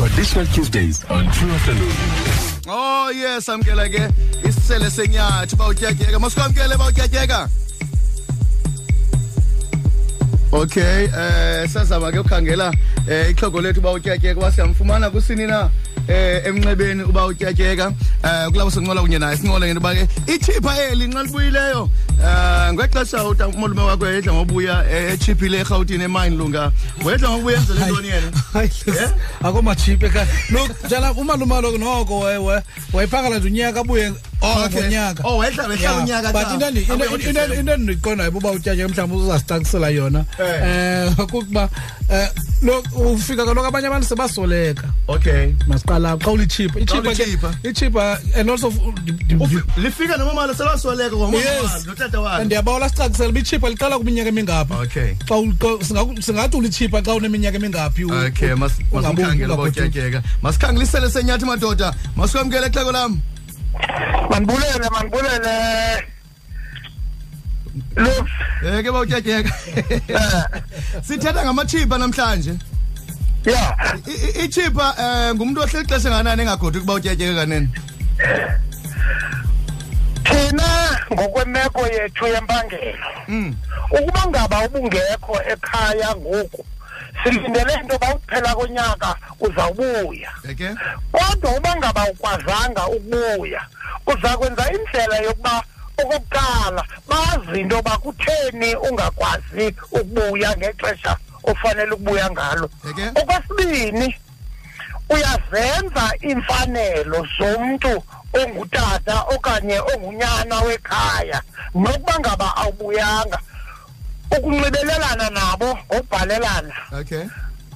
Traditional Tuesdays on True Afternoon. Oh yes amkela ke isisele senyathi bawutyatyeka masikwamkele bawutyatyeka Okay eh sazama ke ukhangela eh ixhogo lethu bawutyatyeka wasiyamfumana kusini na? Eh emnxebeni uba utyatyeka eh kulabo sinqola kunye naye sinqola ngento ba ke ichipha eli nxa libuyileyo eh ngexesha umalume wakho edla ngobuya echiphile eGauteng emine lunga. Wedla ngobuya enzele ntoni yena hayi akomachipe ka lo njala umalume lo noko wayiphakala nje unyaka abuye Oh ngonyaka Oh wehla wehla unyaka but into into- endiqondayo uba utyatya mhlawumbi uzasicacisela yona Eh. kukuba um lo ufika kaloku abanye abantu sebasoleka Okay. masiqala xa ulichipha ichipha ke ichipha and also Lifika nomama selwasoleka kwamama Yes. notata wakhe. ndiyabawela sicacisela uba ichipha liqala kwiminyaka emingaphi Okay. xa singathi ulichipha xa uneminyaka emingaphi Okay, masikhangele ungaguquki. bawutyatyeka. Masikhangelisele senyathi madoda. Masikwamkele xhego lam. Manibulele manibulele lo Eh ke bawutyatyeka. Sithetha ngamachipa namhlanje. i- Ichipa eh ngumuntu ohleli ixesha nganani engagodi kuba utyatyeka kanene. thina ngokwemeko yethu yempangelo Mm. ukuba ngaba ubungekho ekhaya ngoku silindele into yoba ukuphela konyaka uzawubuya Okay? Kodwa uba ngaba ukwazanga ukubuya uza kwenza indlela yokuba okokuqala bazi into yoba kutheni ungakwazi ukubuya ngexesha ofanele ukubuya ngalo. Okwesibini uyazenza imfanelo zomntu ongutata okanye ongunyana wekhaya nokuba ngaba awubuyanga. Ukunxibelelana nabo ngobhalelana Okay.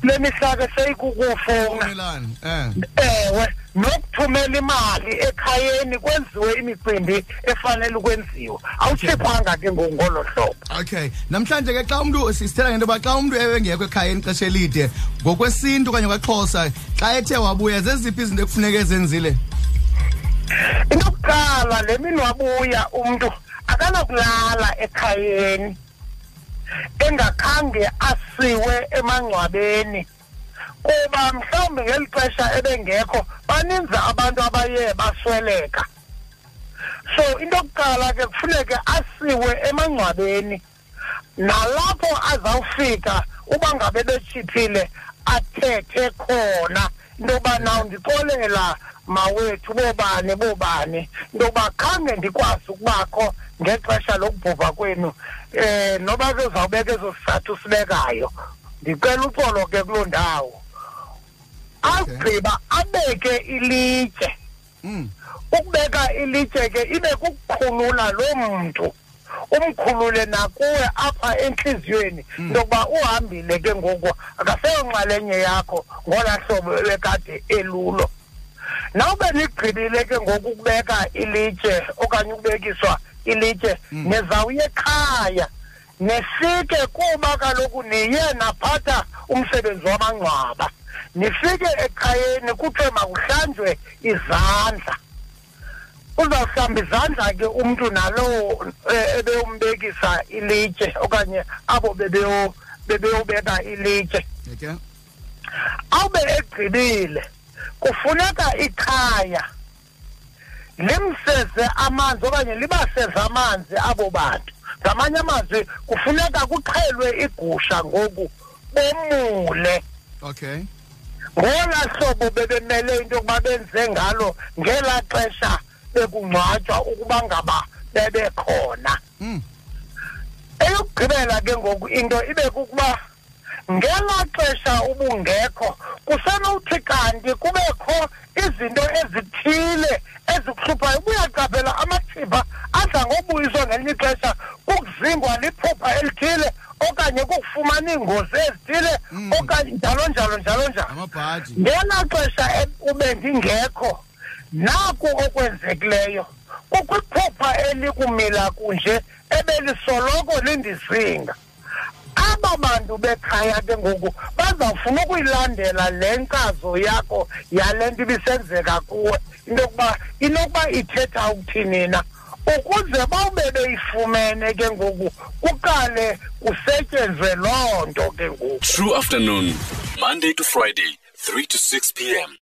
Kule mihla ke seyikukufowuna Umelani. Eh. ewe nokuthumela imali ekhayeni kwenziwe imicimbi efanele ukwenziwa awutshiphanga ke ngolo hlobo Okay. Namhlanje ke xa umuntu sisithela ngento ba xa umuntu ebengekho ekhaya ixesha elide ngokwesintu kanye kwaXhosa xa ethe wabuya zeziphi izinto ekufuneka ezenzile? into yokuqala le mini wabuya umntu akanakulala ekhayeni engakhange asiwe emangcwabeni. Kuba mhlawumbi ngeli xesha ebengekho baninzi abantu abaye basweleka. So into yokuqala ke kufuneke asiwe emangcwabeni. Nalapho azawufika uba ngabe bechiphile athethe khona. Into yoba naw ndixolela mawethu bobani bobani? Into yoba khange ndikwazi ukubakho ngexesha lokubhubha kwenu eh noba ke uzawubeka ezo sizathu sibekayo ndicela uxolo ke kuloo ndawo. Agqiba abeke ilitye. Mm. ukubeka ilitye ke ibe kukukhulula lo muntu umkhulule nakuwe apha entliziyweni. Ntokuba uhambile ke ngoku akaseyonxalenye yakho ngola hlobo ebekade elulo. Nawube nigqibile ke ngoku ukubeka ilitye okanye ukubekiswa ilitye nezawuye ekhaya. Nifike kuba kaloku niye naphatha umsebenzi wamangcwaba. Nifike ekhayeni kuthiwe makuhlanjwe izandla. Uzawuhlamba izandla ke umntu nalowo eh, ebewumbekisa ilitye okanye abo bebeyo- bebeyobeka ilitye. Okay. awube egqibile. Kufuneka ikhaya limseze amanzi okanye libaseze amanzi abo bantu ngamanye amazwi kufuneka kuxhelwe igusha ngoku bomule Okay. ngola hlobo bebemele into yokuba benze ngalo ngelaa xesha bekungcwatywa ukuba ngaba bebekhona Mm. eyokugqibela ke ngoku into ibe kukuba ngelaa xesha ubungekho kusenowuthi kanti kubekho izinto ezithile ezikuhluphayo ubuyaqaphela amathipha adla ngobuyiswa ngelinye ixesha kukuzingwa liphupha elithile okanye kukufumana iingozi ezithile okanye njalo njalo njalo njalo. Amabhadi. ngelaa xesha e- ube ndingekho naku okwenzekileyo kukwiphupha elikumila kunje ebelisoloko lindisinga aba bantu bekhaya ke ngoku bazawufuna ukuyilandela le nkazo yakho yale nto ibisenzeka kuwe into yokuba inokuba ithetha ukuthini na ukuze bawube beyifumene ke ngoku kuqale kusetyenzwe loo nto ke ngoku True Afternoon, Monday to Friday, 3 to 6 p.m.